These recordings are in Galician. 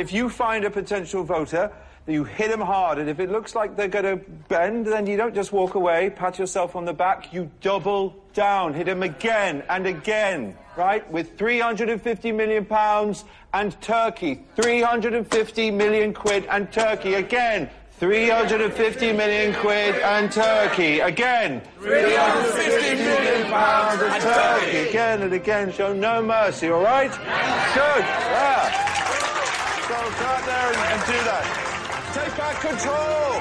If you find a potential voter, you hit them hard, and if it looks like they're going to bend, then you don't just walk away, pat yourself on the back, you double down, hit them again and again, right? With 350 million pounds and Turkey, 350 million quid and Turkey again. 350 million quid and Turkey. Again. 350 million pounds and Turkey. Again and again. Show no mercy, all right? Good. Yeah. So go out there and, and do that. Take back control.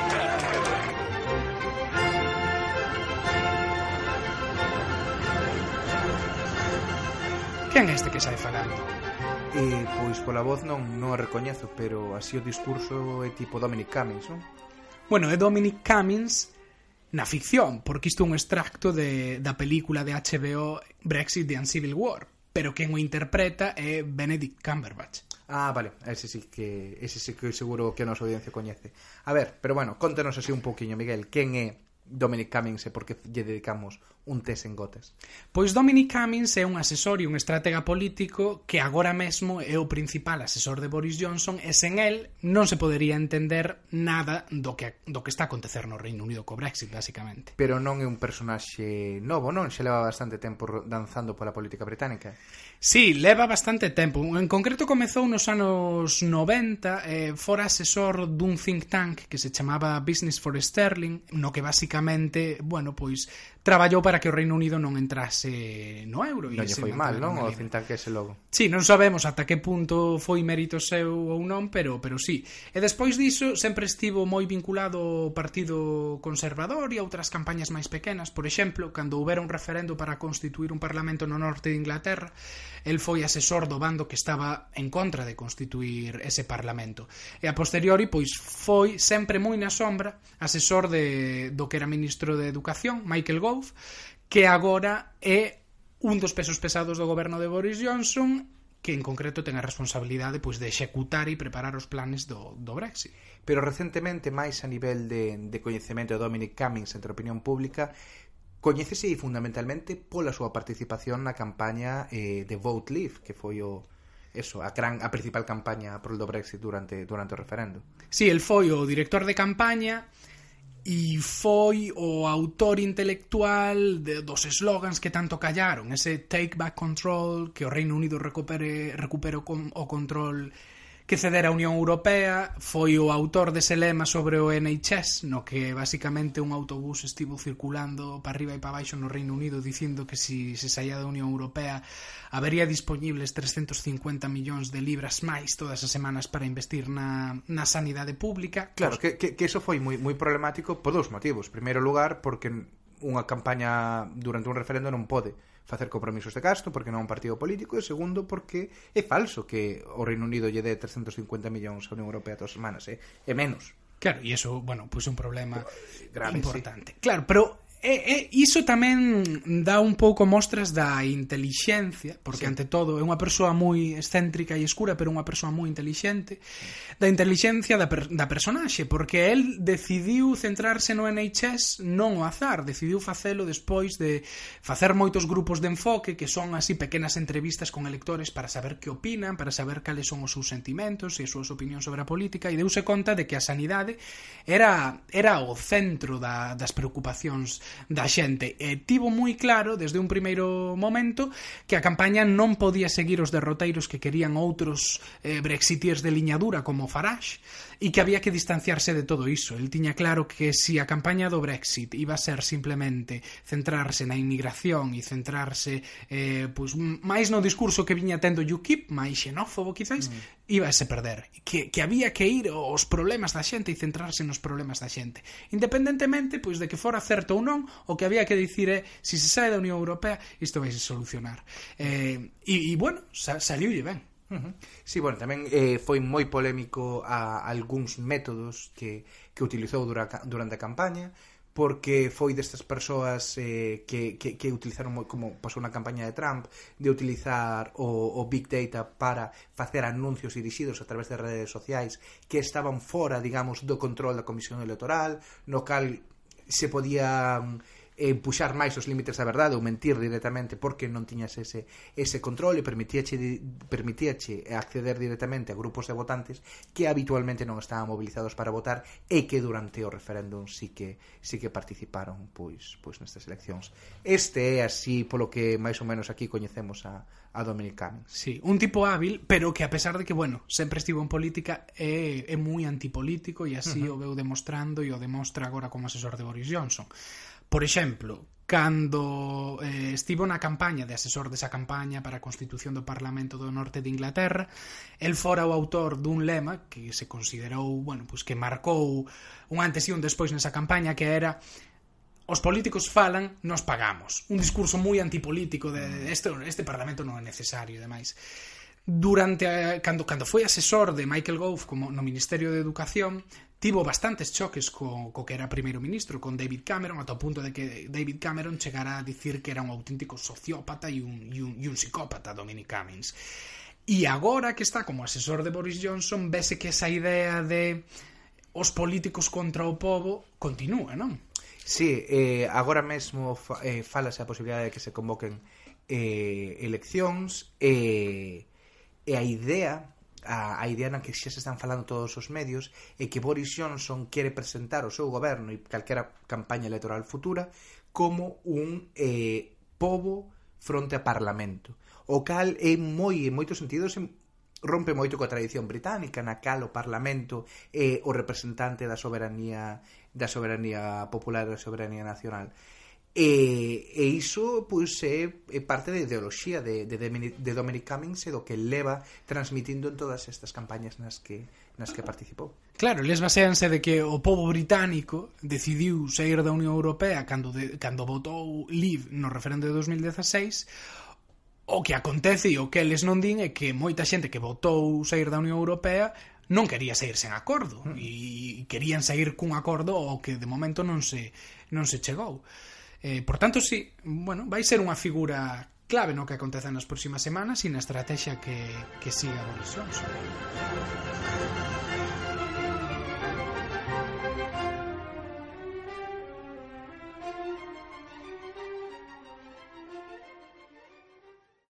Quen é este que sai falando? E pois pola voz non, non a recoñezo, pero así o discurso é tipo Dominic Cummings, non? Bueno, é Dominic Cummings na ficción, porque isto é un extracto de, da película de HBO Brexit and Civil War, pero quen o interpreta é Benedict Cumberbatch. Ah, vale, ese sí que ese sí que seguro que a nosa audiencia coñece. A ver, pero bueno, contanos así un pouquiño, Miguel, quen é Dominic Cummings e por que lle dedicamos un test en Gotes? Pois Dominic Cummings é un asesor e un estratega político que agora mesmo é o principal asesor de Boris Johnson e sen el non se podería entender nada do que, do que está a acontecer no Reino Unido co Brexit, basicamente. Pero non é un personaxe novo, non? Xa leva bastante tempo danzando pola política británica. Sí, leva bastante tempo. En concreto comezou nos anos 90 eh, fora asesor dun think tank que se chamaba Business for Sterling, no que basicamente basicamente, bueno, pois traballou para que o Reino Unido non entrase no euro. Non lle foi mal, non? O ese logo. Sí, non sabemos ata que punto foi mérito seu ou non, pero pero sí. E despois diso sempre estivo moi vinculado ao Partido Conservador e a outras campañas máis pequenas. Por exemplo, cando houbera un referendo para constituir un parlamento no norte de Inglaterra, el foi asesor do bando que estaba en contra de constituir ese parlamento. E a posteriori, pois, foi sempre moi na sombra asesor de, do que era ministro de Educación, Michael Gove, Que agora é un dos pesos pesados do goberno de Boris Johnson que en concreto ten a responsabilidade pois de executar e preparar os planes do, do Brexit. Pero recentemente, máis a nivel de, de coñecemento de Dominic Cummings entre a opinión pública, coñécese fundamentalmente pola súa participación na campaña eh, de Vote Leave, que foi o, eso, a gran a principal campaña pro do Brexit durante durante o referendo. Si, sí, el foi o director de campaña e foi o autor intelectual de, dos slogans que tanto callaron, ese take back control, que o Reino Unido recupere, recupere o, con, o control que ceder a Unión Europea, foi o autor dese lema sobre o NHS, no que basicamente un autobús estivo circulando para arriba e para baixo no Reino Unido dicindo que se si se saía da Unión Europea habería dispoñibles 350 millóns de libras máis todas as semanas para investir na, na sanidade pública. Claro, que, que, que eso foi moi, moi problemático por dous motivos. Primeiro lugar, porque unha campaña durante un referendo non pode facer compromisos de gasto porque non é un partido político e segundo porque é falso que o Reino Unido lle dé 350 millóns á Unión Europea todas as semanas, eh? é menos. Claro, e iso, bueno, pois pues un problema Grave, importante. Sí. Claro, pero e, e iso tamén dá un pouco mostras da intelixencia, porque sí. ante todo é unha persoa moi excéntrica e escura, pero unha persoa moi intelixente, da intelixencia da, per, da personaxe, porque el decidiu centrarse no NHS non o azar, decidiu facelo despois de facer moitos grupos de enfoque que son así pequenas entrevistas con electores para saber que opinan, para saber cales son os seus sentimentos e as súas opinións sobre a política e deuse conta de que a sanidade era era o centro da, das preocupacións da xente. E tivo moi claro desde un primeiro momento que a campaña non podía seguir os derroteiros que querían outros eh, brexitiers de liñadura como Farage e que había que distanciarse de todo iso. El tiña claro que si a campaña do Brexit iba a ser simplemente centrarse na inmigración e centrarse eh, pois, máis no discurso que viña tendo UKIP, máis xenófobo quizáis, mm iba a se perder, que, que había que ir aos problemas da xente e centrarse nos problemas da xente. Independentemente, pois, de que fora certo ou non, o que había que dicir é, se se sai da Unión Europea, isto vai se solucionar. Eh, e, e, bueno, sa, saliulle ben. Uh -huh. Sí, bueno, tamén eh, foi moi polémico a algúns métodos que, que utilizou dura, durante a campaña porque foi destas persoas eh, que, que, que utilizaron como pasou na campaña de Trump de utilizar o, o Big Data para facer anuncios dirixidos a través de redes sociais que estaban fora, digamos, do control da Comisión Electoral no cal se podían eh, puxar máis os límites da verdade ou mentir directamente porque non tiñas ese, ese control e permitíache, permitíache acceder directamente a grupos de votantes que habitualmente non estaban mobilizados para votar e que durante o referéndum sí que, sí que participaron pois, pois nestas eleccións. Este é así polo que máis ou menos aquí coñecemos a, a Dominic Cummings. Sí, un tipo hábil, pero que a pesar de que, bueno, sempre estivo en política, é, é moi antipolítico e así uh -huh. o veu demostrando e o demostra agora como asesor de Boris Johnson. Por exemplo, cando eh, estivo na campaña de asesor desa campaña para a constitución do Parlamento do Norte de Inglaterra, el fora o autor dun lema que se considerou, bueno, pois que marcou un antes e un despois nesa campaña que era os políticos falan, nos pagamos. Un discurso moi antipolítico de este, este Parlamento non é necesario, e demais durante a, cando, cando foi asesor de Michael Gove como no Ministerio de Educación tivo bastantes choques co, co que era primeiro ministro, con David Cameron, ata o punto de que David Cameron chegara a dicir que era un auténtico sociópata e un, e un, e un psicópata, Dominic Cummings. E agora que está como asesor de Boris Johnson, vese que esa idea de os políticos contra o povo continúa, non? Sí, eh, agora mesmo fa, eh, falase a posibilidade de que se convoquen eh, eleccións e eh, E a idea a, a idea na que xa se están falando todos os medios é que Boris Johnson quere presentar o seu goberno e calquera campaña electoral futura como un eh, pobo fronte a parlamento o cal é moi en moitos sentidos rompe moito coa tradición británica na cal o parlamento é o representante da soberanía da soberanía popular e da soberanía nacional. E, e iso pois, é, é parte da ideoloxía de, de, de Dominic Cummings e do que leva transmitindo en todas estas campañas nas que, nas que participou. Claro, les baseanse de que o povo británico decidiu sair da Unión Europea cando, de, cando votou Leave no referendo de 2016 o que acontece e o que eles non din é que moita xente que votou sair da Unión Europea non quería sair sen acordo mm. e querían sair cun acordo o que de momento non se, non se chegou. Eh, por tanto, sí, bueno, vai ser unha figura clave no que aconteza nas próximas semanas e na estrategia que, que siga Boris Johnson.